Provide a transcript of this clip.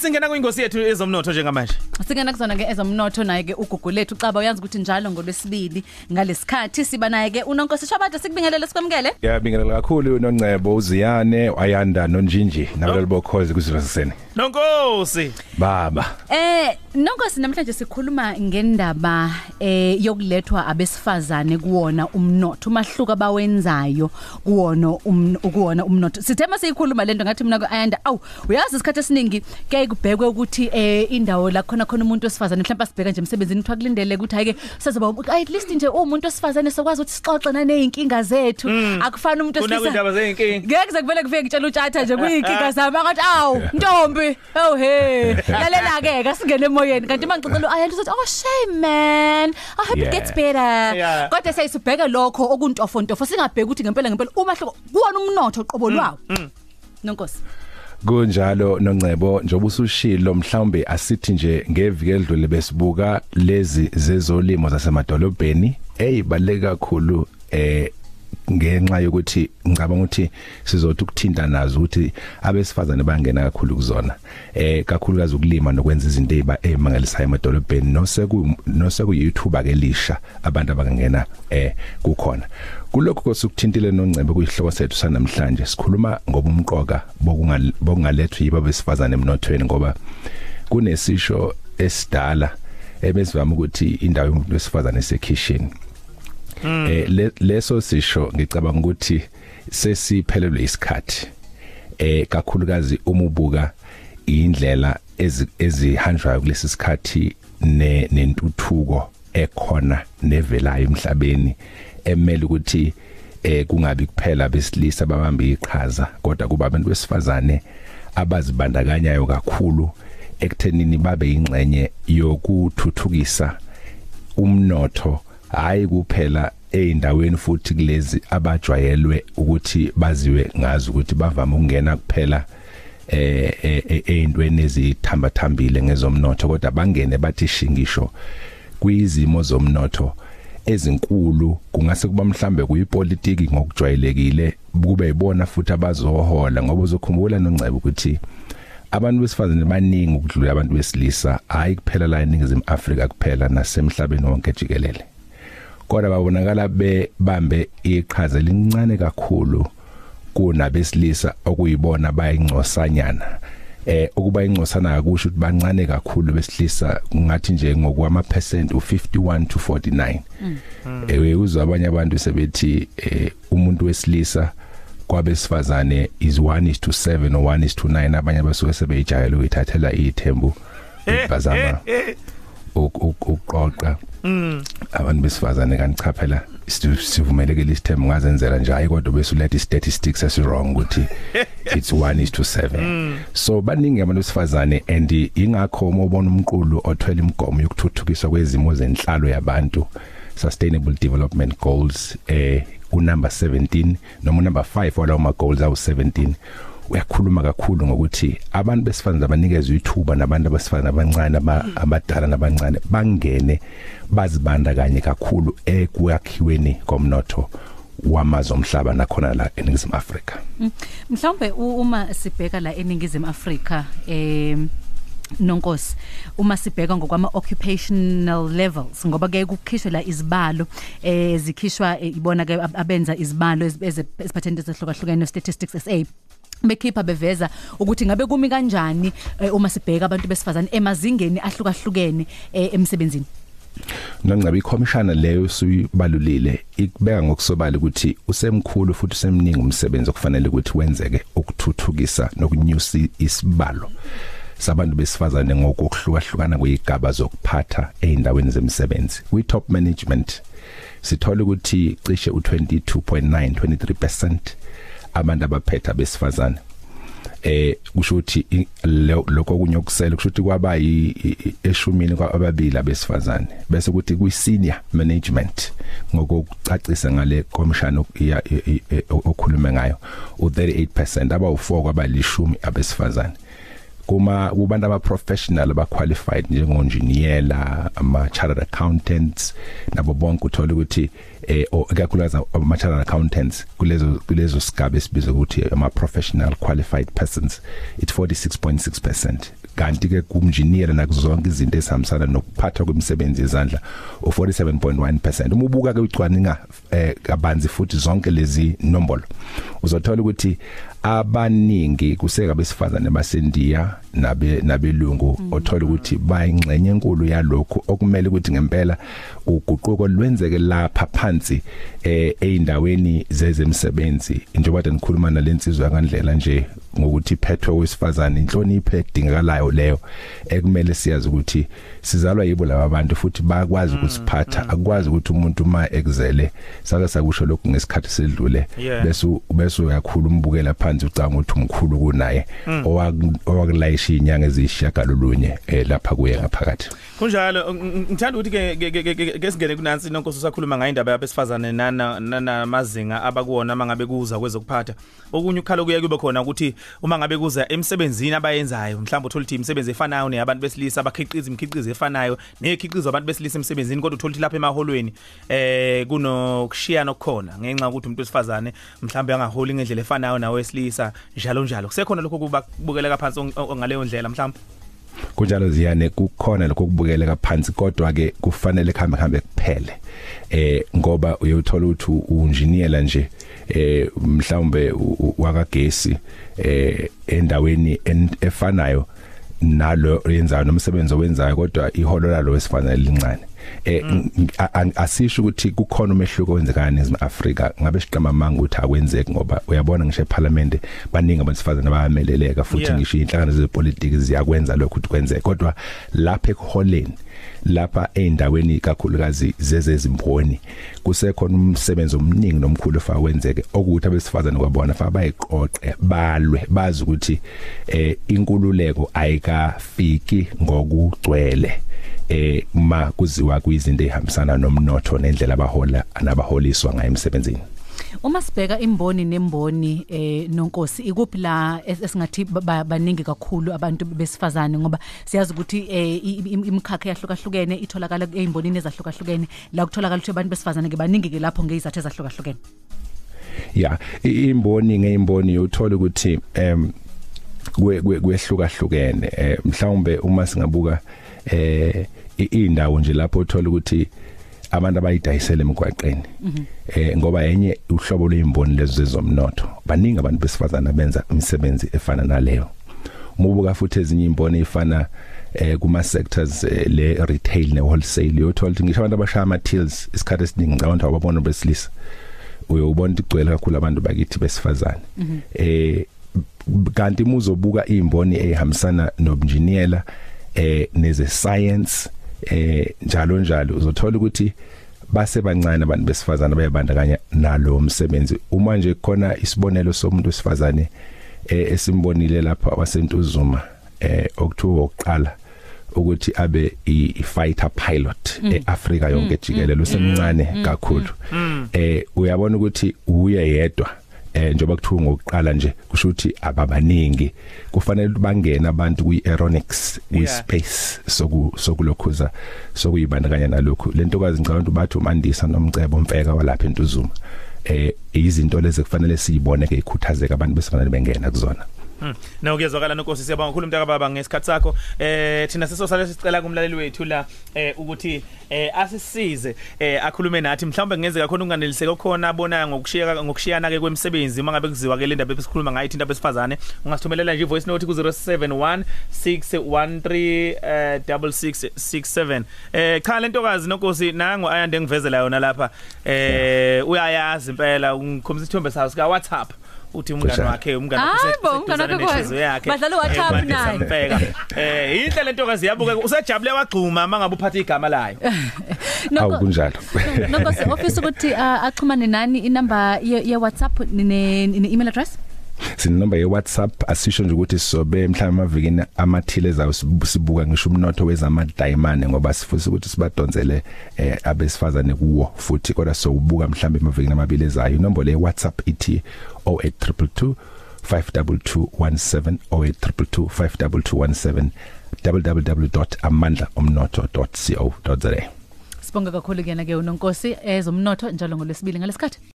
Singena kwingosi yethu ezomnotho njengamanje. Singena kuzona ke ezomnotho naye ke ugugu lethu Xaba uyazi ukuthi njalo ngolwesibili ngalesikhathi siba naye ke unonkosi Shabada sikubingelele sikwamukele. Ngiyabingelela kakhulu noNcebo uZiyane uAyanda noNjinji nabalo bokhozi kusivasisene. Nonkosi. Baba. Eh nonkosi namhlanje sikhuluma ngendaba eh yokulethwa abesifazane kuwona umnotho umahluka bawenzayo kuwona um, kuwona umnotho. Sithema siyikhuluma lento ngathi mina kuAyanda awu uyazi isikhathi esiningi ke kubhekwe ukuthi eh indawo la khona khona umuntu osifazane mhlawumbe asibheka nje emsebenzini kuthiwa kulindele ukuthi hayike sazoba at least nje umuntu osifazane sokwazi ukuthi sixoxe naneyinkinga zethu. Akufani umuntu Kuna kwindaba zeyinkinga. ngeke sekuvele kufike ngitshela uthatha nje kuyinkinga zami akathi awu ntombi oh hey lalela ke kasingene emoyeni kanti mangicela ayanda uthi oh shame man. I hope it Yeah. gets better. Yeah. kodwa siyisubheka lokho okuntofo ntofo singabheki ukuthi ngempela ngempela umahluko kuwona umnotho qobo lwawo. nonkosi Kunjalo noNcebo njoba usushilo mhlawumbe asithi nje ngeviki edlule besibuka lezi zezolimo zasemadolobheni eyibaleke kakhulu eh ngenxa yokuthi ngicabanga ukuthi sizothi ukuthinta nazo ukuthi abesifazane bangena kakhulu kuzona. Eh kakhulukazi ukulima nokwenza izinto eziba emangalisayo emadolobheni noseku noseku YouTube ke lisha abantu abangena eh kukhona. Kulokho kosukuthintile noNcebe kuyihloko sethu sanamhlanje. Sikhuluma ngoba umqoka bokungalethwa yiba besifazane emnothweni ngoba kunesisho esidala ebesivama ukuthi indawo yomuntu wesifazane esekitchen eh le- leso sisho ngicabanga ukuthi sesiphelelwe isikhathi. Eh kakhulukazi uma ubuka indlela ezi- ezihanjwayo kulesi sikhathi ne nentuthuko ekhona nevelayo emhlabeni emele ukuthi eh kungabi kuphela besilisa babamba iqhaza kodwa kuba abantu besifazane abazibandakanyayo kakhulu ekuthenini babe ingxenye yokuthuthukisa umnotho hayi kuphela eindaweni futhi kulezi abajwayelwe ukuthi baziwe ngazi ukuthi bavama ukungena kuphela eh eh, eintweni ezithamba thambile ngezomnotho kodwa bangene bathi shingisho kuyizimo zomnotho ezinkulu. Kungase kuba mhlambe kuyipolitiki ngokujwayelekile kube ibona futhi abazohola ngoba uzokhumbula noNcebe ukuthi abantu besifazane baningi ukudlula abantu besilisa. Hayi kuphela la eningizimu Afrika kuphela nasemhlabeni wonke jikelele. Kodwa babonakala bebambe iqhaza lincane kakhulu kunabesilisa okuyibona bayingcosanyana. Eh ukuba ingcosana akusho ukuthi bancane kakhulu besilisa ngathi nje ngokwama percent u51 to 49 eh uzwa abanye abantu sebethi eh, umuntu wesilisa kwabesifazane is 1 is to 7 or 1 is to 9 abanye basuke sebeyijayela ukuyithathela ithembu bazama uk- ukuqoqa abantu besifazane si- sivumelekile isithembu ngazenzela nje hayi kodwa bese ulethe statistics esi wrong ukuthi it's 1 is to 7 so baningi abantu besifazane and ingakho uma ubona umqulu othwele imigomo yokuthuthukiswa kwezimo zenhlalo yabantu sustainable development goals eh unumber 17 noma number 5 walawo ma goals awu 17 uyakhuluma kakhulu ngokuthi abantu besifazane abanikezwe ithuba nabantu abesifazane abancane aba- abadala nabancane bangene bazibanda kanye kakhulu ekwakhiweni komnotho wamazwe omhlaba nakhona la eNingizimu Afrika. Mhlawumbe u- uma sibheka la eningizimu Afrika em nonkosi uma sibheka ngokwama occupational levels ngoba ke kukhishwe la izibalo eh zikhishwa eh, ibona ke ab- abenza izibalo ezi- ezi- eziphatheni ezihlukahlukene statistics SA bekhipha beveza ukuthi ngabe kumi kanjani eh, uma sibheka abantu besifazane emazingeni ahlukahlukene eh, emsebenzini? Noncabe ikhomishana leyo suyibalulile ikubeka ngokusobala ukuthi usemkhulu futhi usemningi umsebenzi okufanele ukuthi wenzeke ukuthuthukisa nokunyusa isibalo sabantu besifazane ngokuhlukahlukana kwezigaba zokuphatha eindaweni zemsebenzi kwi top management sithola ukuthi cishe u22.9 23% abantu abaphetha besifazane. Eh kusho ukuthi i- lo- lokho kunye okusele kusho ukuthi kwaba yi- i- eshumini kwababili abesifazane. Bese kuthi kwi senior management ngokucacisa ngale commission ok- iya- i- i- i- okhulume ngayo u38% aba u4 kwabalishumi abesifazane. Kuma kubantu aba professional aba qualified njengonjiniyela ama chartered accountants nabo bonke uthola ukuthi eh o- ikakhulukazi ama chartered accountants kulezo kulezo sigaba esibiza ukuthi ama professional qualified persons it's 46.6% kanti ke kumjiniyela nakuzonke izinto esihambisana nokuphatha kwemisebenzi yezandla u47.1% uma ubuka ke ucwaninga eh kabanzi futhi zonke lezi nombolo uzothola ukuthi abaningi kuseka besifazane basendiya nabe nabelungu othola ukuthi bayingxenye enkulu yalokho okumele ukuthi ngempela uguquko lwenzeke lapha phansi eh eindaweni zezemsebenzi njengoba kade nikhuluma nalensizwe yakandlela nje ngokuthi iphethwe wesifazane inhlonipho edingakalayo leyo ekumele siyazi ukuthi sizalwa yibo laba abantu futhi bayakwazi ukusiphatha akwazi ukuthi umuntu uma exele sake sakusho lokhu ngesikhathi sedlule Yeah. bese u- bese uyakhuluma umbukela phansi ucanga ukuthi umkhulu kunaye owakulayisha inyanga ezishiyagalolunye eh, lapha kuye ngaphakathi. Kunjalo ng- ng- ngithanda ukuthi ke ke- ke- ke- ke singene kunansi nonkosi usakhuluma ngayo indaba yabesifazane nana namazinga abakuwona mangabe kuza kwezokuphatha. Okunye ukhala kuye kube khona ukuthi uma ngabe kuza emsebenzini abayenzayo mhlawumbe uthola ukuthi imisebenzi efanayo neyabantu besilisa abakhiqiza imikhiqizo efanayo nekhiqizo abantu besilisa emsebenzini kodwa uthola ukuthi lapha emaholweni eh kunokushiyana okukhona ngenxa yokuthi umuntu wesifazane mhlawumbe angaholi ngendlela efanayo nawe wesilisa njalo njalo. Kusekhona lokho kuba kubukeleka phansi ong- ong- ngaleyo ndlela mhlawumbe? Kunjalo ziyane kukhona lokho kubukeleka phansi kodwa ke kufanele kuhambe kuhambe kuphele. Eh ngoba uyothola ukuthi uinjiniyela nje eh mhlawumbe u- u- wakagesi eh endaweni en- efanayo nalo yenzayo nomsebenzi owenzayo kodwa iholo lalo wesifanele lincane. Eh asisho ukuthi kukhona umehluko wenzekana eNingizimu Afrika ngabe siqama manga ukuthi akwenzeki ngoba uyabona ngisho eParliament baningi abasifazana bayameleleka futhi ngisho inhlangano zepolitiki ziyakwenza lokho ukuthi kwenzeke. Kodwa lapha ekuholeni lapha eindaweni kakhulukazi zezezimboni kusekhona umsebenzi omningi nomkhulu fa wenzeke okuthi abesifazane kwabona fa bayiqoqe balwe bazi ukuthi eh inkululeko ayikafiki ngokugcwele. Eh ma kuziwa kwizinto ezihambisana nomnotho nendlela abahola nabaholiswa ngayo emsebenzini. Uma sibheka imboni nemboni eh nonkosi ikuphi la es- esingathi ba- ba- baningi kakhulu abantu besifazane? Ngoba siyazi ukuthi eh imikhakha yahlukahlukene itholakala eimbonini ezahlukahlukene. La kutholakala ukuthi abantu besifazane ke baningi ke lapho ngezathu ezahlukahlukene. ya imboni ngeimboni uthola ukuthi em kwe- kwe- kwehlukahlukene. Eh, mhlawumbe uma singabuka eh i- indawo nje lapho uthola ukuthi abantu abayidayisela emgwaqeni eh ngoba enye uhlobo lwezimboni lezo zezomnotho baningi abantu besifazana benza imisebenzi efana naleyo. Umubuka futhi ezinye imboni efana eh kuma sectors eh, le retail ne wholesale uyothola ukuthi ngisho abantu abashaya ama tills isikhathi esiningi ngicabanga ukuthi ababona besilisa uyobona ukuthi kugcwele kakhulu abantu bakithi besifazane. Eh kanti muzobuka izimboni ehambisana nobunjiniyela eh neze science eh njalo njalo uzothola ukuthi base bancane abantu besifazane bayabandakanya nalo umsebenzi uma nje khona isibonelo somuntu wesifazane eh esimbonile lapha wasentuzuma eh okuthiwa oqala ukuthi abe i i fighter pilot mm. eAfrika yonke jikelele usemncane mm. kakhulu mm. eh uyabona ukuthi uye yedwa eh njoba kuthiwa ngokuqala nje kusho ukuthi ababaningi kufanele bangena abantu kwi aeronautics kwi Yeah. space soku sokulokhuza sokuyibandakanya nalokho lentokazi ngicabanga ukuthi bathi umandisa nomcebo mfeka walapha entuzuma eh izinto lezi kufanele siyibone ke ikhuthazeka abantu besifanele bengena kuzona Hmm. Na ukuyezwakala nonkosi siyabonga kakhulu mntaka baba ngesikhathi sakho. Eh thina sesosale sicela kumlaleli wethu la eh ukuthi eh asisize eh akhulume nathi. Mhlawumbe kungenzeka khona unganeliseka khona abona ngokushiyana ngokushiyana ke kwemisebenzi uma ngabe kuziwa ke le ndaba esikhuluma ngayo ithinta besifazane ungasithumelela nje voice note ku 071 613 6667 eh cha lentokazi nonkosi nangu ayande ngivezela yona lapha. Eh uyayazi impela ngikhombisa isithombe sayo sika WhatsApp uthi umngane Kushaya. wakhe umngane Hayi wakhe bo, useduzane umngane wakhe nenhliziyo yakhe badlala u-WhatsApp Eh, Mandisa naye. Mfeka. eh inhle lentokazi yabuka usejabule wagxuma mangabe uphatha igama layo awu kunjalo Nonkosi office ukuthi ah, axhumane nani inamba ye ye WhatsApp ne ne email address? Sinomba ye WhatsApp asisho nje ukuthi sizobe mhlawumbe amavikini amathile zawo sib- sibuka ngisho umnotho wezama diamond ngoba sifisa ukuthi sibadonsele eh, abesifazane kuwo futhi kodwa sokubuka mhlawumbe amavikini amabili ezayo inombolo ye WhatsApp ithi 08222 52217 08222 52217 www.amandlaomnotho.co.za Sibonga kakhulu kuyena ke unonkosi ezomnotho njalo ngolwesibili ngalesikhathi.